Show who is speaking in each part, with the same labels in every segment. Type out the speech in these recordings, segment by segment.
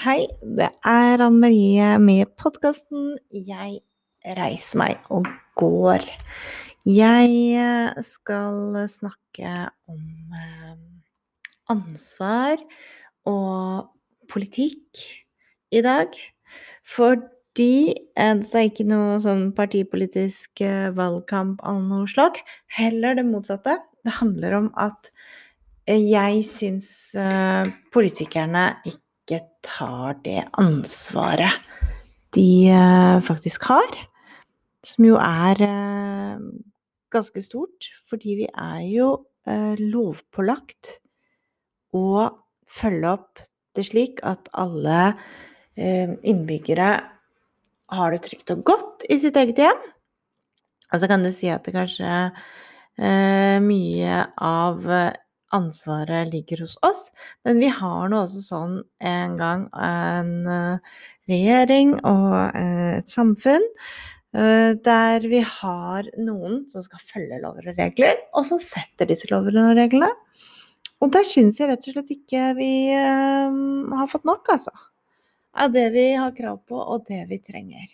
Speaker 1: Hei, det er Anne Marie med podkasten 'Jeg reiser meg og går'. Jeg eh, skal snakke om eh, ansvar og politikk i dag. Fordi eh, det er ikke noe sånn partipolitisk valgkamp av noe slag. Heller det motsatte. Det handler om at jeg syns politikerne ikke ikke tar det ansvaret de eh, faktisk har, som jo er eh, ganske stort, fordi vi er jo eh, lovpålagt å følge opp det slik at alle innbyggere har det trygt og godt i sitt eget hjem. Og så kan du si at det kanskje mye av ansvaret ligger hos oss. Men vi har nå også sånn en gang en eh, regjering og eh, et samfunn eh, der vi har noen som skal følge lover og regler, og som setter disse lovene og reglene. Og der syns jeg rett og slett ikke vi har fått nok, altså. Av det vi har krav på, og det vi trenger.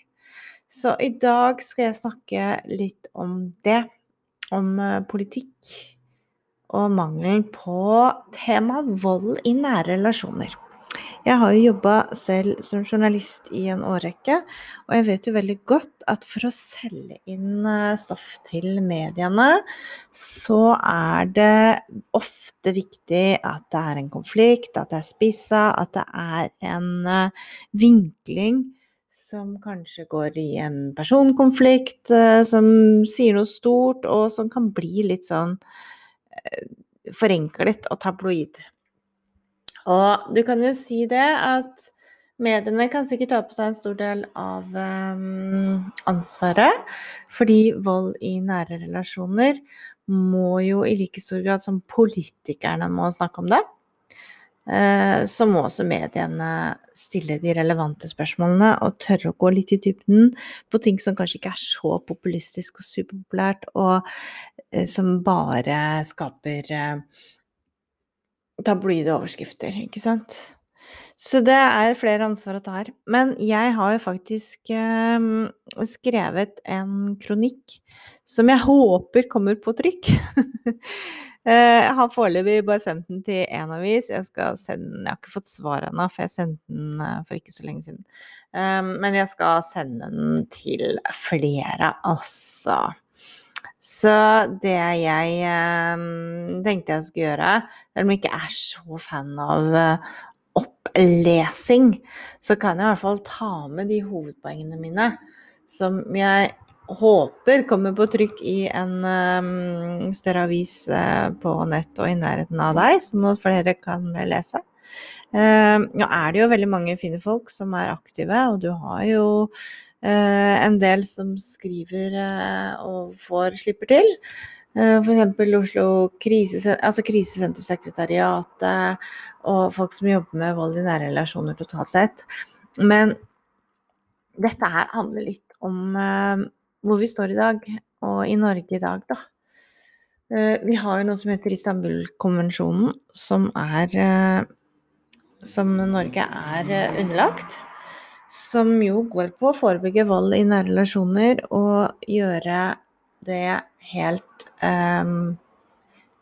Speaker 1: Så i dag skal jeg snakke litt om det. Om politikk og mangelen på temaet vold i nære relasjoner. Jeg har jo jobba selv som journalist i en årrekke, og jeg vet jo veldig godt at for å selge inn eh, stoff til mediene, så er det ofte viktig at det er en konflikt, at det er spissa, at det er en eh, vinkling som kanskje går i en personkonflikt, eh, som sier noe stort, og som kan bli litt sånn forenklet og tabloid. Og du kan jo si det at mediene kan sikkert ta på seg en stor del av um, ansvaret, fordi vold i nære relasjoner må jo i like stor grad som politikerne må snakke om det. Eh, så må også mediene stille de relevante spørsmålene og tørre å gå litt i dybden på ting som kanskje ikke er så populistisk og superpopulært, og eh, som bare skaper eh, tabloide overskrifter, ikke sant. Så det er flere ansvar å ta her. Men jeg har jo faktisk skrevet en kronikk som jeg håper kommer på trykk. Eh, jeg har foreløpig bare sendt den til én avis. Jeg, sende, jeg har ikke fått svar ennå, for jeg sendte den eh, for ikke så lenge siden. Um, men jeg skal sende den til flere, altså. Så det jeg tenkte jeg skulle gjøre, selv om jeg ikke er så fan av opplesing, så kan jeg i hvert fall ta med de hovedpoengene mine som jeg håper kommer på trykk i en um, større avis uh, på nett og i nærheten av deg, sånn at flere kan lese. Uh, nå er det jo veldig mange fine folk som er aktive, og du har jo uh, en del som skriver og får slipper til. F.eks. Oslo krisesenter, altså Krisesentersekretariatet og folk som jobber med vold i nære relasjoner totalt sett. Men dette her handler litt om hvor vi står i dag, og i Norge i dag, da. Eh, vi har jo noe som heter Istanbul-konvensjonen, som eh, Som Norge er eh, underlagt. Som jo går på å forebygge vold i nære relasjoner og gjøre det helt um,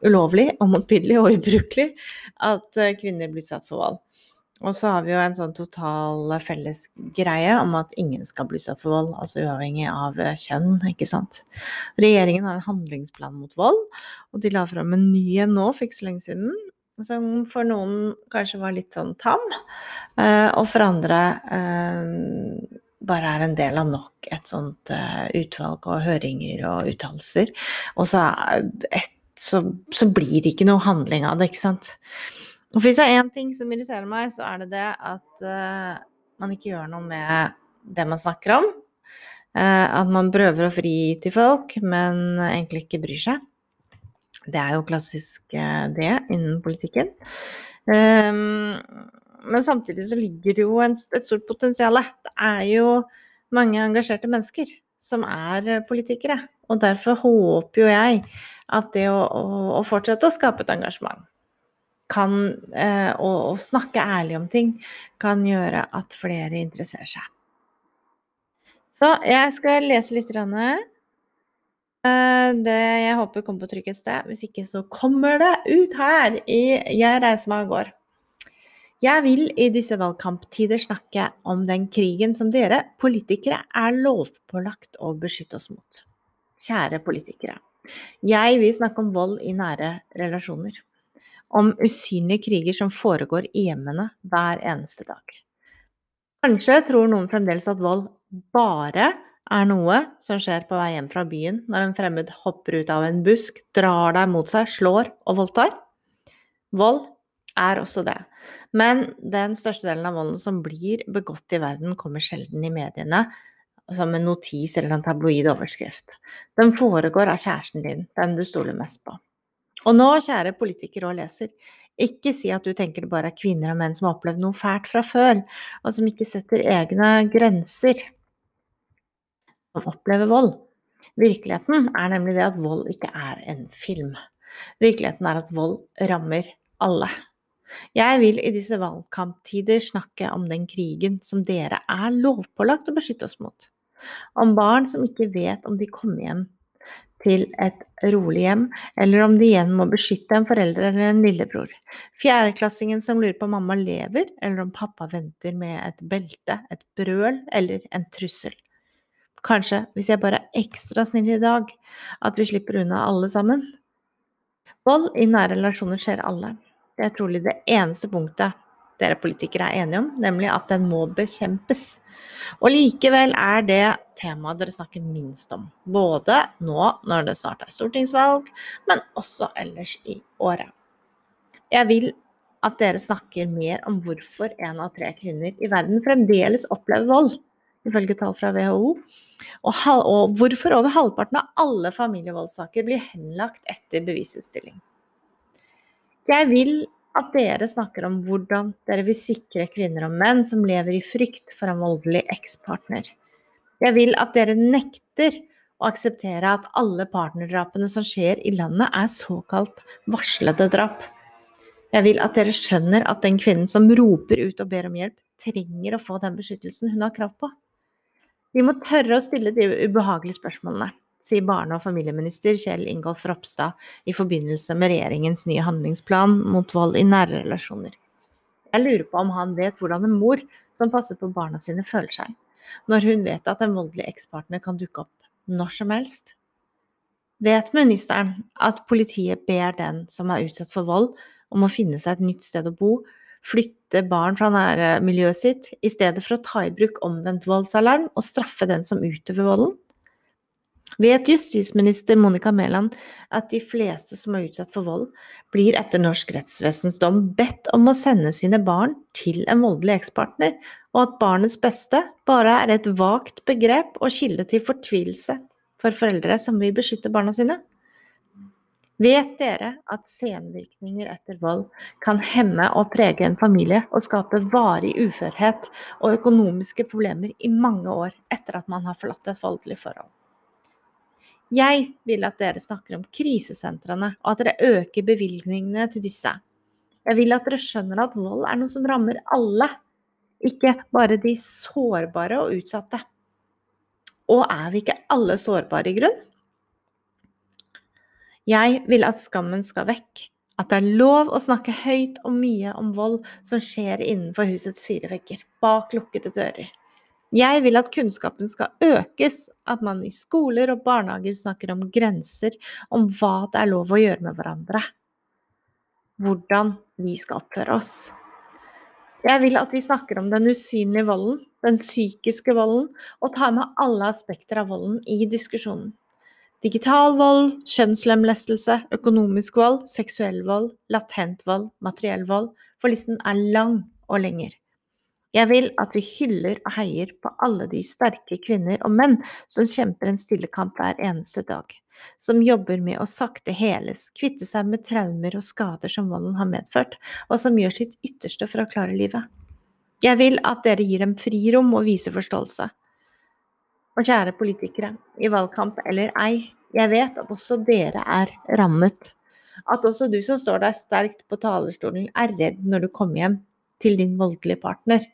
Speaker 1: ulovlig og motbydelig og ubrukelig at kvinner blir utsatt for vold. Og så har vi jo en sånn total felles greie om at ingen skal bli utsatt for vold, altså uavhengig av eh, kjønn, ikke sant. Regjeringen har en handlingsplan mot vold, og de la fram en ny en nå for ikke så lenge siden. Som for noen kanskje var litt sånn tam, eh, og for andre eh, bare er en del av nok et sånt utvalg og høringer og uttalelser. Og så, et, så, så blir det ikke noe handling av det, ikke sant. Og hvis det er én ting som irriterer meg, så er det det at uh, man ikke gjør noe med det man snakker om. Uh, at man prøver å fri til folk, men egentlig ikke bryr seg. Det er jo klassisk uh, det innen politikken. Um, men samtidig så ligger det jo en, et stort potensial. Det er jo mange engasjerte mennesker som er politikere. Og derfor håper jo jeg at det å, å, å fortsette å skape et engasjement kan eh, å, snakke ærlig om ting kan gjøre at flere interesserer seg. Så jeg skal lese litt. Rane. det jeg håper kommer på trykk et sted. Hvis ikke så kommer det ut her i Jeg reiser meg og går. Jeg vil i disse valgkamptider snakke om den krigen som dere politikere er lovpålagt å beskytte oss mot. Kjære politikere. Jeg vil snakke om vold i nære relasjoner om usynlige kriger som foregår i hjemmene hver eneste dag. Kanskje tror noen fremdeles at vold bare er noe som skjer på vei hjem fra byen når en fremmed hopper ut av en busk, drar deg mot seg, slår og voldtar. Vold er også det. Men den største delen av volden som blir begått i verden, kommer sjelden i mediene som en notis eller en tabloid overskrift. Den foregår av kjæresten din, den du stoler mest på. Og nå, kjære politikere og leser, ikke si at du tenker det bare er kvinner og menn som har opplevd noe fælt fra før, og som ikke setter egne grenser. Som opplever vold. Virkeligheten er nemlig det at vold ikke er en film. Virkeligheten er at vold rammer alle. Jeg vil i disse valgkamptider snakke om den krigen som dere er lovpålagt å beskytte oss mot. Om barn som ikke vet om de kommer hjem til et rolig hjem, eller om de igjen må beskytte en forelder eller en lillebror. Fjerdeklassingen som lurer på om mamma lever, eller om pappa venter med et belte, et brøl eller en trussel. Kanskje, hvis jeg bare er ekstra snill i dag, at vi slipper unna alle sammen. Vold i nære relasjoner skjer alle. Det er trolig det eneste punktet dere politikere er enige om, nemlig at den må bekjempes. Og likevel er det temaet dere snakker minst om. Både nå når det snart er stortingsvalg, men også ellers i året. Jeg vil at dere snakker mer om hvorfor én av tre kvinner i verden fremdeles opplever vold, ifølge tall fra WHO, og hvorfor over halvparten av alle familievoldssaker blir henlagt etter bevisutstilling. Jeg vil at dere snakker om hvordan dere vil sikre kvinner og menn som lever i frykt for en voldelig ekspartner. Jeg vil at dere nekter å akseptere at alle partnerdrapene som skjer i landet, er såkalt varslede drap. Jeg vil at dere skjønner at den kvinnen som roper ut og ber om hjelp, trenger å få den beskyttelsen hun har krav på. Vi må tørre å stille de ubehagelige spørsmålene sier barne- og familieminister Kjell Ingolf Ropstad i forbindelse med regjeringens nye handlingsplan mot vold i nære relasjoner. Jeg lurer på om han vet hvordan en mor som passer på barna sine, føler seg, når hun vet at en voldelig ekspartner kan dukke opp når som helst. Vet ministeren at politiet ber den som er utsatt for vold, om å finne seg et nytt sted å bo, flytte barn fra nærmiljøet sitt, i stedet for å ta i bruk omvendt voldsalarm og straffe den som utøver volden? Vet justisminister Monica Mæland at de fleste som er utsatt for vold, blir etter norsk rettsvesens dom bedt om å sende sine barn til en voldelig ekspartner, og at barnets beste bare er et vagt begrep og kilde til fortvilelse for foreldre som vil beskytte barna sine? Vet dere at senvirkninger etter vold kan hemme og prege en familie og skape varig uførhet og økonomiske problemer i mange år etter at man har forlatt et voldelig forhold? Jeg vil at dere snakker om krisesentrene, og at dere øker bevilgningene til disse. Jeg vil at dere skjønner at vold er noe som rammer alle, ikke bare de sårbare og utsatte. Og er vi ikke alle sårbare i grunn? Jeg vil at skammen skal vekk, at det er lov å snakke høyt og mye om vold som skjer innenfor husets fire vegger, bak lukkede dører. Jeg vil at kunnskapen skal økes, at man i skoler og barnehager snakker om grenser, om hva det er lov å gjøre med hverandre. Hvordan vi skal oppføre oss. Jeg vil at vi snakker om den usynlige volden, den psykiske volden, og tar med alle aspekter av volden i diskusjonen. Digital vold, kjønnslemlestelse, økonomisk vold, seksuell vold, latent vold, materiell vold, for listen er lang og lenger. Jeg vil at vi hyller og heier på alle de sterke kvinner og menn som kjemper en stille kamp hver eneste dag, som jobber med å sakte heles, kvitte seg med traumer og skader som volden har medført, og som gjør sitt ytterste for å klare livet. Jeg vil at dere gir dem frirom og viser forståelse. Og kjære politikere, i valgkamp eller ei, jeg vet at også dere er rammet At også du som står der sterkt på talerstolen, er redd når du kommer hjem til din voldelige partner.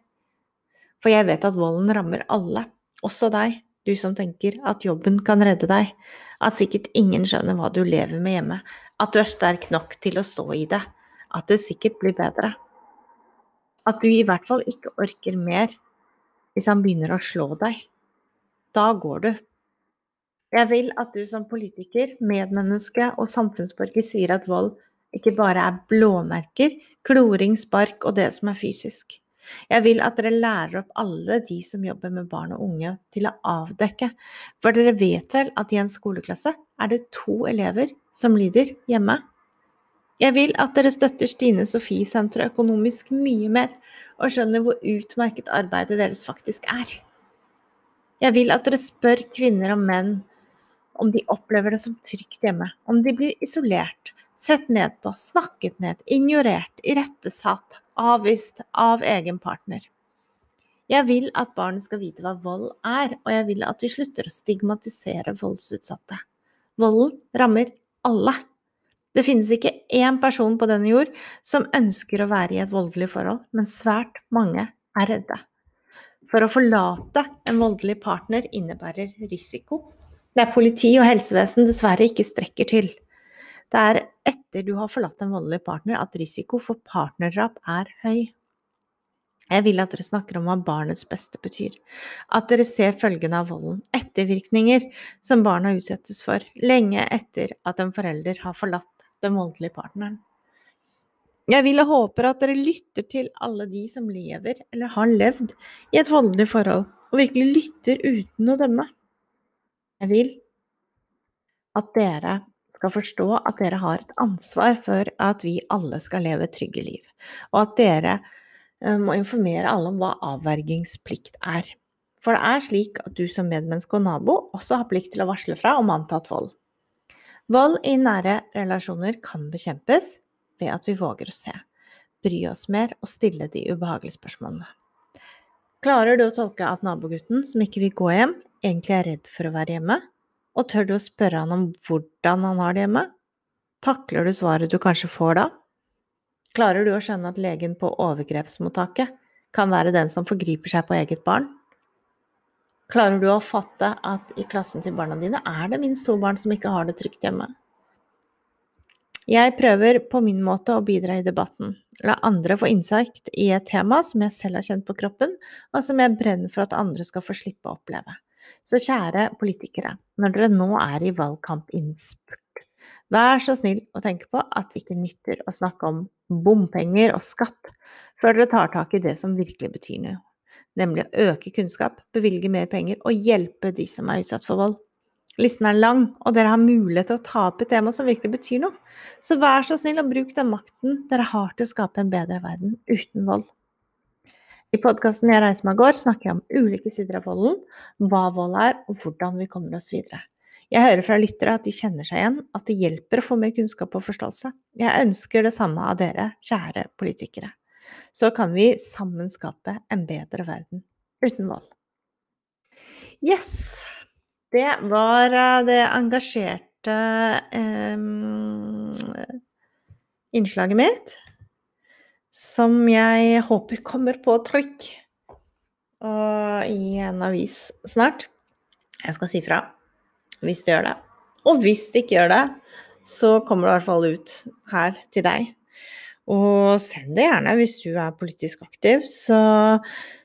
Speaker 1: For jeg vet at volden rammer alle, også deg, du som tenker at jobben kan redde deg, at sikkert ingen skjønner hva du lever med hjemme, at du er sterk nok til å stå i det, at det sikkert blir bedre. At du i hvert fall ikke orker mer hvis han begynner å slå deg. Da går du. Jeg vil at du som politiker, medmenneske og samfunnsborger sier at vold ikke bare er blåmerker, kloring, spark og det som er fysisk. Jeg vil at dere lærer opp alle de som jobber med barn og unge til å avdekke, for dere vet vel at i en skoleklasse er det to elever som lider hjemme. Jeg vil at dere støtter Stine Sofie Senteret økonomisk mye mer, og skjønner hvor utmerket arbeidet deres faktisk er. Jeg vil at dere spør kvinner og menn om de opplever det som trygt hjemme, om de blir isolert, sett ned på, snakket ned, ignorert, irettesatt, avvist av egen partner. Jeg vil at barn skal vite hva vold er, og jeg vil at vi slutter å stigmatisere voldsutsatte. Volden rammer alle. Det finnes ikke én person på denne jord som ønsker å være i et voldelig forhold, men svært mange er redde. For å forlate en voldelig partner innebærer risiko. Det er politi og helsevesen dessverre ikke strekker til. Det er etter du har forlatt en voldelig partner at risiko for partnerdrap er høy. Jeg vil at dere snakker om hva barnets beste betyr. At dere ser følgene av volden, ettervirkninger som barna utsettes for, lenge etter at en forelder har forlatt den voldelige partneren. Jeg vil og håper at dere lytter til alle de som lever eller har levd i et voldelig forhold, og virkelig lytter uten å dømme. Jeg vil at dere skal forstå at dere har et ansvar for at vi alle skal leve trygge liv, og at dere eh, må informere alle om hva avvergingsplikt er. For det er slik at du som medmenneske og nabo også har plikt til å varsle fra om antatt vold. Vold i nære relasjoner kan bekjempes ved at vi våger å se, bry oss mer og stille de ubehagelige spørsmålene. Klarer du å tolke at nabogutten som ikke vil gå hjem, egentlig er redd for å være hjemme? Og tør du å spørre han om hvordan han har det hjemme? Takler du svaret du kanskje får da? Klarer du å skjønne at legen på overgrepsmottaket kan være den som forgriper seg på eget barn? Klarer du å fatte at i klassen til barna dine er det minst to barn som ikke har det trygt hjemme? Jeg prøver på min måte å bidra i debatten, la andre få innsikt i et tema som jeg selv har kjent på kroppen, og som jeg brenner for at andre skal få slippe å oppleve. Så kjære politikere, når dere nå er i valgkampinnspurt, vær så snill å tenke på at det ikke nytter å snakke om bompenger og skatt før dere tar tak i det som virkelig betyr noe, nemlig å øke kunnskap, bevilge mer penger og hjelpe de som er utsatt for vold. Listen er lang, og dere har mulighet til å ta opp et tema som virkelig betyr noe. Så vær så snill og bruk den makten dere har til å skape en bedre verden uten vold. I podkasten Jeg reiser meg går snakker jeg om ulike sider av volden, hva vold er, og hvordan vi kommer oss videre. Jeg hører fra lyttere at de kjenner seg igjen, at det hjelper å få mer kunnskap og forståelse. Jeg ønsker det samme av dere, kjære politikere. Så kan vi sammen skape en bedre verden uten vold. Yes! Det var eh, det engasjerte eh, innslaget mitt. Som jeg håper kommer på trykk og i en avis snart. Jeg skal si fra hvis det gjør det. Og hvis det ikke gjør det, så kommer det i hvert fall ut her til deg. Og send det gjerne hvis du er politisk aktiv. Så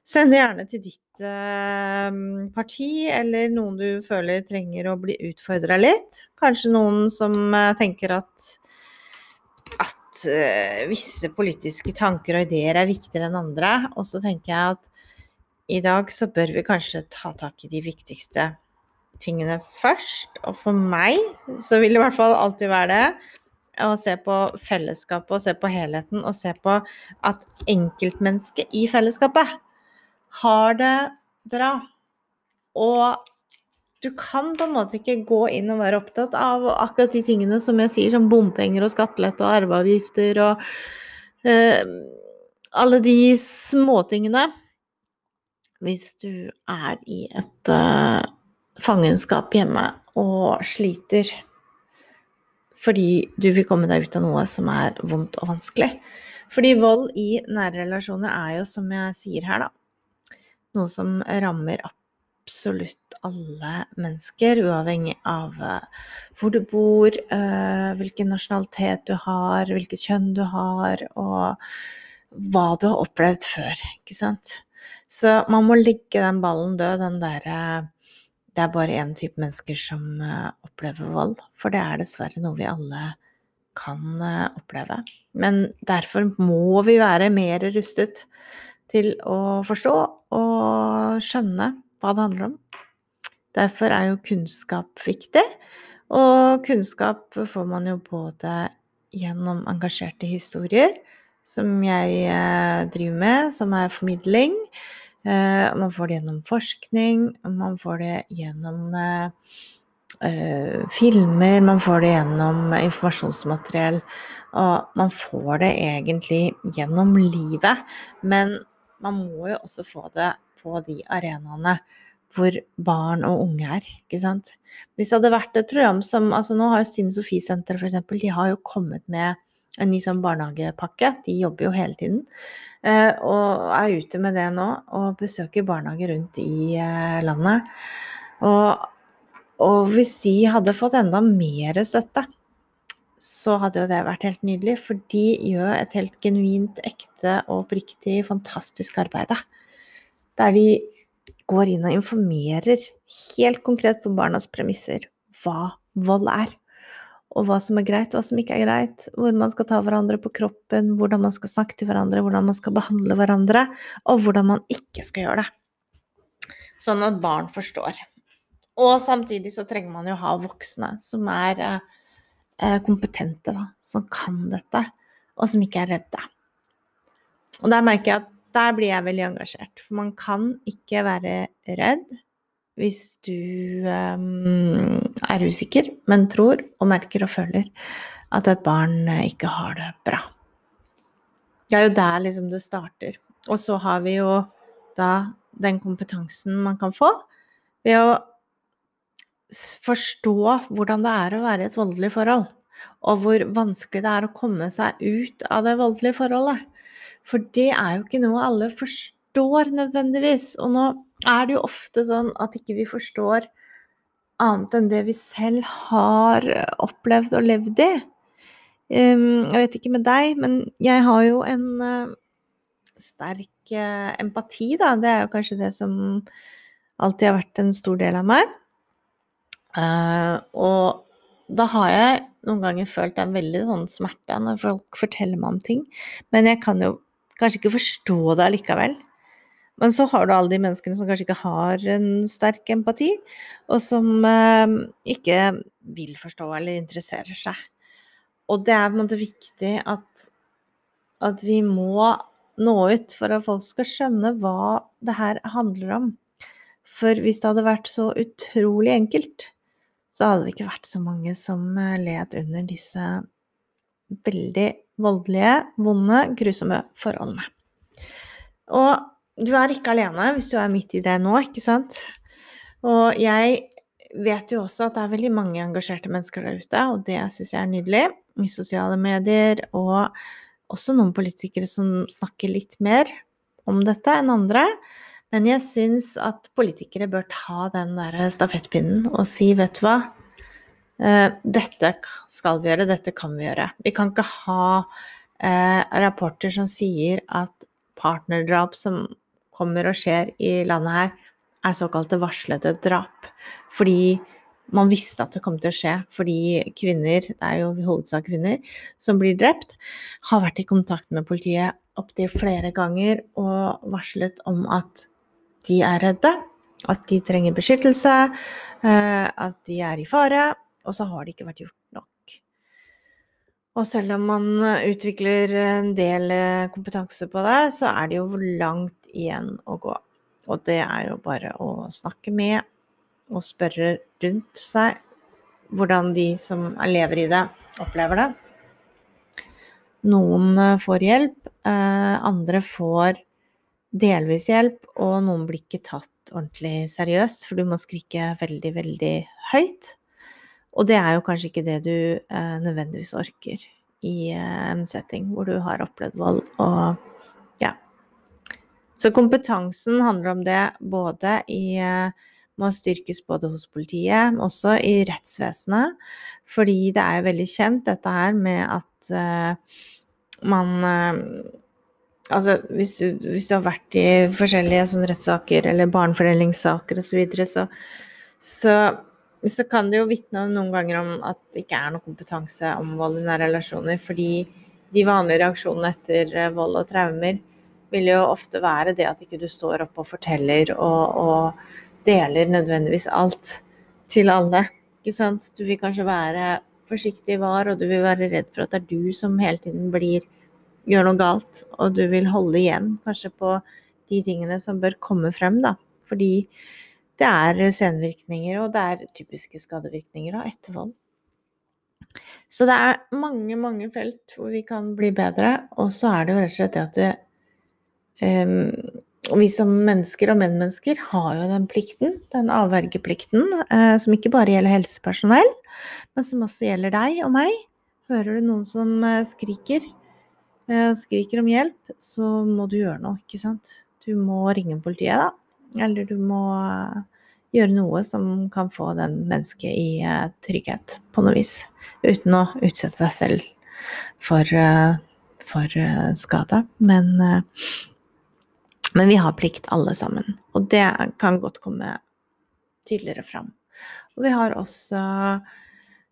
Speaker 1: send det gjerne til ditt eh, parti, eller noen du føler trenger å bli utfordra litt. Kanskje noen som eh, tenker at, eh, visse politiske tanker og ideer er viktigere enn andre. Og så tenker jeg at i dag så bør vi kanskje ta tak i de viktigste tingene først. Og for meg så vil det i hvert fall alltid være det å se på fellesskapet og se på helheten og se på at enkeltmennesket i fellesskapet har det bra. Og du kan på en måte ikke gå inn og være opptatt av akkurat de tingene som jeg sier, som bompenger og skattelette og arveavgifter og eh, alle de småtingene. Hvis du er i et eh, fangenskap hjemme og sliter fordi du vil komme deg ut av noe som er vondt og vanskelig. Fordi vold i nære relasjoner er jo, som jeg sier her, da, noe som rammer absolutt alle mennesker, uavhengig av eh, hvor du bor, eh, hvilken nasjonalitet du har, hvilket kjønn du har, og hva du har opplevd før, ikke sant. Så man må legge den ballen død, den derre det er bare én type mennesker som eh, opplever vold, for det er dessverre noe vi alle kan oppleve. Men derfor må vi være mer rustet til å forstå og skjønne hva det handler om. Derfor er jo kunnskap viktig, og kunnskap får man jo både gjennom engasjerte historier, som jeg eh, driver med, som er formidling. Eh, man får det gjennom forskning, man får det gjennom uh, filmer, man får det gjennom informasjonsmateriell. Og man får det egentlig gjennom livet. Men man må jo også få det på de arenaene hvor barn og unge er, ikke sant. Hvis det hadde vært et program som altså Nå har jo Stine Sofie Senter f.eks. De har jo kommet med en ny sånn barnehagepakke. De jobber jo hele tiden. Eh, og er ute med det nå, og besøker barnehager rundt i eh, landet. Og, og hvis de hadde fått enda mer støtte, så hadde jo det vært helt nydelig. For de gjør et helt genuint, ekte og oppriktig fantastisk arbeid. Der de går inn og informerer helt konkret på barnas premisser hva vold er. Og hva som er greit, hva som ikke er greit. Hvor man skal ta hverandre på kroppen, hvordan man skal snakke til hverandre, hvordan man skal behandle hverandre, og hvordan man ikke skal gjøre det. Sånn at barn forstår. Og samtidig så trenger man jo ha voksne som er eh, kompetente, da. Som kan dette, og som ikke er redde. Og der merker jeg at der blir jeg veldig engasjert. For man kan ikke være redd hvis du um, er usikker, men tror og merker og føler at et barn ikke har det bra. Det er jo der liksom det starter. Og så har vi jo da den kompetansen man kan få ved å forstå hvordan det er å være i et voldelig forhold, og hvor vanskelig det er å komme seg ut av det voldelige forholdet. For det er jo ikke noe alle forstår nødvendigvis. Og nå er det jo ofte sånn at ikke vi forstår annet enn det vi selv har opplevd og levd i. jeg vet ikke med deg, men jeg har jo en eh, sterk eh, empati, da. Det er jo kanskje det som alltid har vært en stor del av meg. Eh, og da har jeg noen ganger følt en veldig sånn smerte når folk forteller meg om ting. Men jeg kan jo kanskje ikke forstå det allikevel. Men så har du alle de menneskene som kanskje ikke har en sterk empati, og som eh, ikke vil forstå eller interesserer seg. Og det er på en måte viktig at, at vi må nå ut for at folk skal skjønne hva det her handler om. For hvis det hadde vært så utrolig enkelt, så hadde det ikke vært så mange som let led under disse veldig voldelige, vonde, grusomme forholdene. Og du er ikke alene hvis du er midt i det nå, ikke sant? Og jeg vet jo også at det er veldig mange engasjerte mennesker der ute, og det syns jeg er nydelig. I sosiale medier, og også noen politikere som snakker litt mer om dette enn andre. Men jeg syns at politikere bør ta den der stafettpinnen og si, vet du hva, dette skal vi gjøre, dette kan vi gjøre. Vi kan ikke ha eh, rapporter som sier at partnerdrap som kommer og skjer i landet her, er såkalte varslede drap. Fordi man visste at det kom til å skje, fordi kvinner, det er jo i hovedsak kvinner, som blir drept, har vært i kontakt med politiet opptil flere ganger og varslet om at de er redde, at de trenger beskyttelse, eh, at de er i fare, og så har det ikke vært gjort nok. Og selv om man eh, utvikler en del eh, kompetanse på det, så er det jo langt igjen å gå. Og det er jo bare å snakke med og spørre rundt seg hvordan de som lever i det, opplever det. Noen eh, får hjelp, andre får delvis hjelp, og noen blir ikke tatt ordentlig seriøst, for du må skrike veldig, veldig høyt. Og det er jo kanskje ikke det du eh, nødvendigvis orker i eh, en setting hvor du har opplevd vold og ja. Så kompetansen handler om det både i eh, må styrkes både hos politiet, men også i rettsvesenet. Fordi det er jo veldig kjent dette her med at eh, man uh, Altså hvis du, hvis du, har vært i forskjellige sånn rettssaker eller barnefordelingssaker osv., så, videre, så, så så kan det jo vitne noen ganger om at det ikke er noe kompetanse om vold i nære relasjoner. Fordi de vanlige reaksjonene etter eh, vold og traumer vil jo ofte være det at ikke du står opp og forteller og, og deler nødvendigvis alt til alle. Ikke sant? Du vil kanskje være forsiktig var, og du vil være redd for at det er du som hele tiden blir gjør noe galt, og du vil holde igjen kanskje på de tingene som bør komme frem, da. Fordi det er senvirkninger, og det er typiske skadevirkninger av ettervold. Så det er mange, mange felt hvor vi kan bli bedre, og så er det jo rett og slett det at det, um, vi som mennesker og medmennesker har jo den plikten, den avvergeplikten, uh, som ikke bare gjelder helsepersonell, men som også gjelder deg og meg. Hører du noen som skriker, uh, skriker om hjelp, så må du gjøre noe, ikke sant. Du må ringe politiet, da. Eller du må eh, gjøre noe som kan få den mennesket i eh, trygghet på noe vis. Uten å utsette deg selv for, eh, for skade. Men, men vi har plikt alle sammen. Og det kan godt komme tydeligere fram. Og vi har også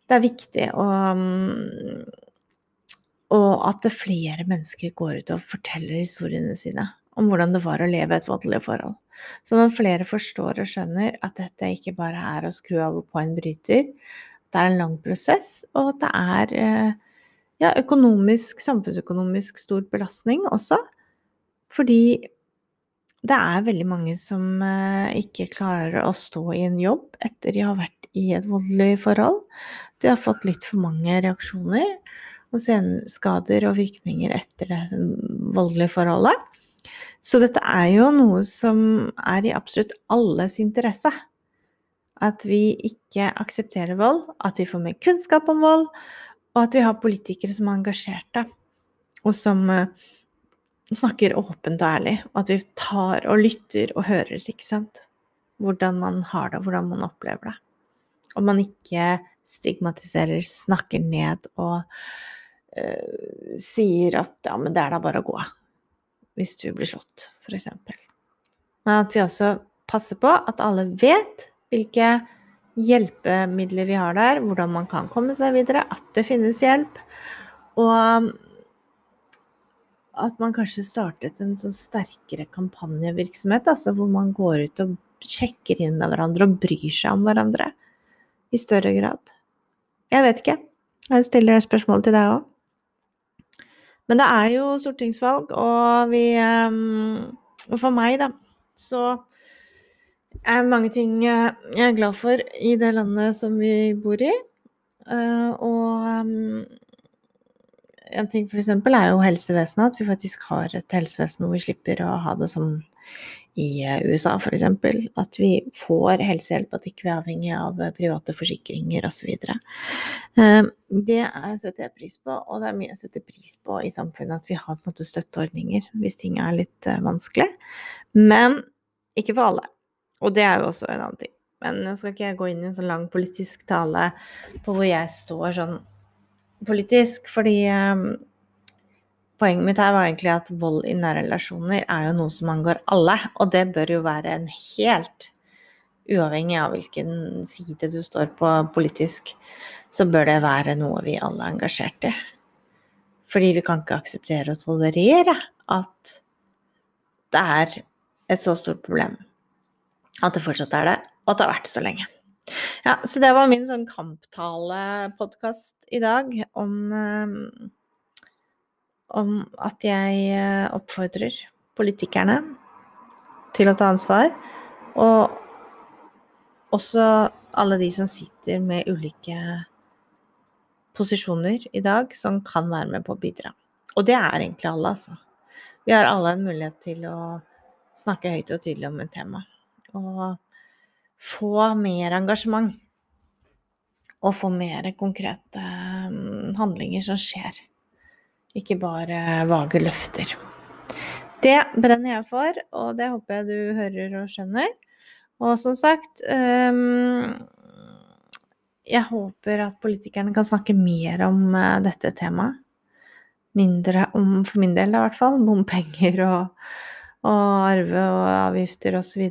Speaker 1: Det er viktig å og at flere mennesker går ut og forteller historiene sine om hvordan det var å leve et voldelig forhold. Sånn at flere forstår og skjønner at dette ikke bare er å skru av og på en bryter. Det er en lang prosess, og at det er eh, ja, økonomisk, samfunnsøkonomisk stor belastning også. Fordi det er veldig mange som eh, ikke klarer å stå i en jobb etter de har vært i et voldelig forhold. De har fått litt for mange reaksjoner og senskader og virkninger etter det voldelige forholdet. Så dette er jo noe som er i absolutt alles interesse. At vi ikke aksepterer vold, at vi får mer kunnskap om vold, og at vi har politikere som er engasjerte, og som eh, snakker åpent og ærlig. Og at vi tar og lytter og hører, ikke sant. Hvordan man har det, hvordan man opplever det. Og man ikke stigmatiserer, snakker ned og uh, sier at ja, men det er da bare å gå hvis du blir slått, f.eks. Men at vi også passer på at alle vet hvilke hjelpemidler vi har der, hvordan man kan komme seg videre, at det finnes hjelp. Og at man kanskje startet en sånn sterkere kampanjevirksomhet, altså hvor man går ut og sjekker inn med hverandre og bryr seg om hverandre i større grad. Jeg vet ikke. Jeg stiller spørsmål til deg òg. Men det er jo stortingsvalg, og vi ehm, Og for meg, da, så er mange ting eh, jeg er glad for i det landet som vi bor i. Eh, og en ting f.eks. er jo helsevesenet, at vi faktisk har et helsevesen hvor vi slipper å ha det som i eh, USA f.eks. At vi får helsehjelp, at ikke vi er avhengig av eh, private forsikringer osv. Ehm, det setter jeg pris på, og det er mye jeg setter pris på i samfunnet at vi har på en måte støtteordninger hvis ting er litt eh, vanskelig. Men ikke for alle. Og det er jo også en annen ting. Men jeg skal ikke gå inn i en sånn lang politisk tale på hvor jeg står sånn politisk, fordi ehm, Poenget mitt her var egentlig at vold i nære relasjoner er jo noe som angår alle, og det bør jo være en helt uavhengig av hvilken side du står på politisk, så bør det være noe vi alle er engasjert i. Fordi vi kan ikke akseptere og tolerere at det er et så stort problem. At det fortsatt er det, og at det har vært det så lenge. Ja, så det var min sånn kamptalepodkast i dag om om at jeg eh, oppfordrer politikerne til å ta ansvar, og også alle de som sitter med ulike posisjoner i dag, som kan være med på å bidra. Og det er egentlig alle, altså. Vi har alle en mulighet til å snakke høyt og tydelig om et tema. Og få mer engasjement. og få mer konkrete mm, handlinger som skjer. Ikke bare vage løfter. Det brenner jeg for, og det håper jeg du hører og skjønner. Og som sagt um, Jeg håper at politikerne kan snakke mer om uh, dette temaet. Mindre om, for min del i hvert fall, bompenger og, og arve og avgifter osv.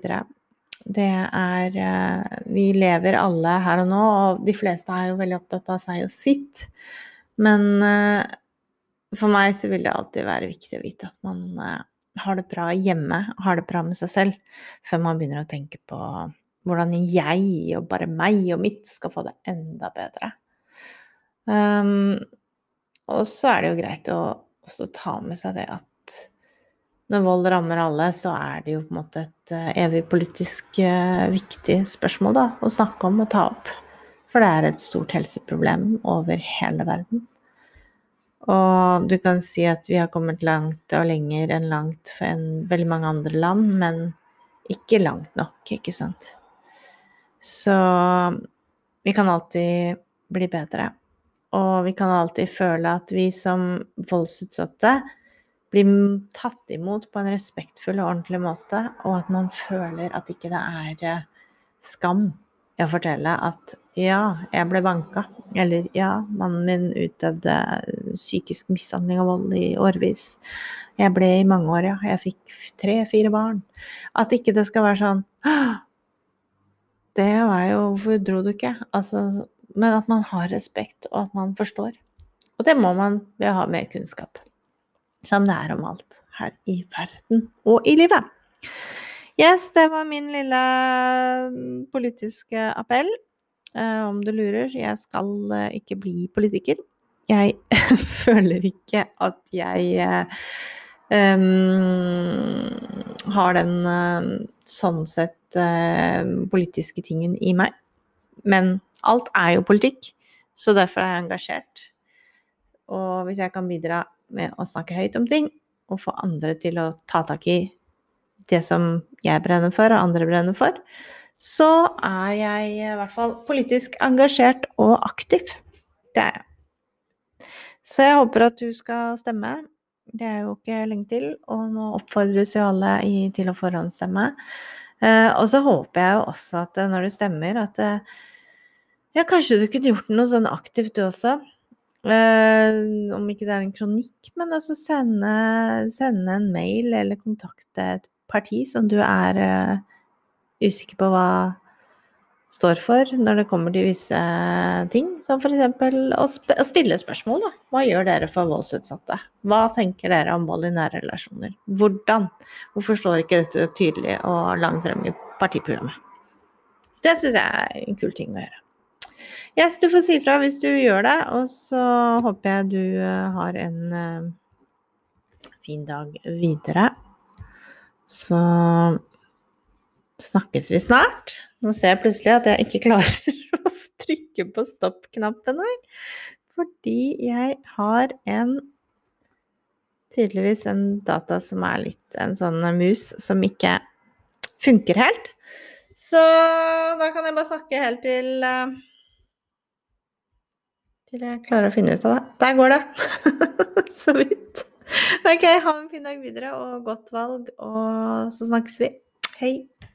Speaker 1: Det er uh, Vi lever alle her og nå, og de fleste er jo veldig opptatt av seg og sitt. Men uh, for meg så vil det alltid være viktig å vite at man har det bra hjemme, har det bra med seg selv, før man begynner å tenke på hvordan jeg og bare meg og mitt skal få det enda bedre. Um, og så er det jo greit å også ta med seg det at når vold rammer alle, så er det jo på en måte et uh, evig politisk uh, viktig spørsmål da, å snakke om og ta opp. For det er et stort helseproblem over hele verden. Og du kan si at vi har kommet langt og lenger enn langt for en, veldig mange andre land, men ikke langt nok, ikke sant. Så vi kan alltid bli bedre. Og vi kan alltid føle at vi som voldsutsatte blir tatt imot på en respektfull og ordentlig måte, og at man føler at ikke det er eh, skam i å fortelle at ja, jeg ble banka. Eller ja, mannen min utøvde psykisk mishandling og vold i årevis. Jeg ble i mange år, ja. Jeg fikk tre-fire barn. At ikke det skal være sånn Det var jo Hvorfor dro du ikke? Altså, men at man har respekt, og at man forstår. Og det må man ved å ha mer kunnskap. Som det er om alt her i verden og i livet. Yes, det var min lille politiske appell. Uh, om du lurer, jeg skal uh, ikke bli politiker. Jeg føler ikke at jeg um, har den sånn sett politiske tingen i meg. Men alt er jo politikk, så derfor er jeg engasjert. Og hvis jeg kan bidra med å snakke høyt om ting, og få andre til å ta tak i det som jeg brenner for, og andre brenner for, så er jeg i hvert fall politisk engasjert og aktiv. Det er jeg. Så jeg håper at du skal stemme. Det er jo ikke lenge til, og nå oppfordres jo alle i, til å forhåndsstemme. Eh, og så håper jeg jo også at eh, når du stemmer, at eh, ja, kanskje du kunne gjort noe sånn aktivt du også. Eh, om ikke det er en kronikk, men altså sende, sende en mail eller kontakte et parti som du er eh, usikker på hva står for når det kommer til visse ting, som f.eks. Å, å stille spørsmål. Da. Hva gjør dere for voldsutsatte? Hva tenker dere om vold i nære relasjoner? Hvordan? Hvorfor står ikke dette tydelig og langt frem i partiprogrammet? Det syns jeg er en kul ting å gjøre. Yes, du får si fra hvis du gjør det, og så håper jeg du eh, har en uh, fin dag videre. Så snakkes vi snart. Nå ser jeg plutselig at jeg ikke klarer å trykke på stopp-knappen her. Fordi jeg har en Tydeligvis en data som er litt en sånn mus som ikke funker helt. Så da kan jeg bare snakke helt til uh, Til jeg klarer å finne ut av det. Der går det! Så vidt. Ok, ha en fin dag videre og godt valg, og så snakkes vi. Hei!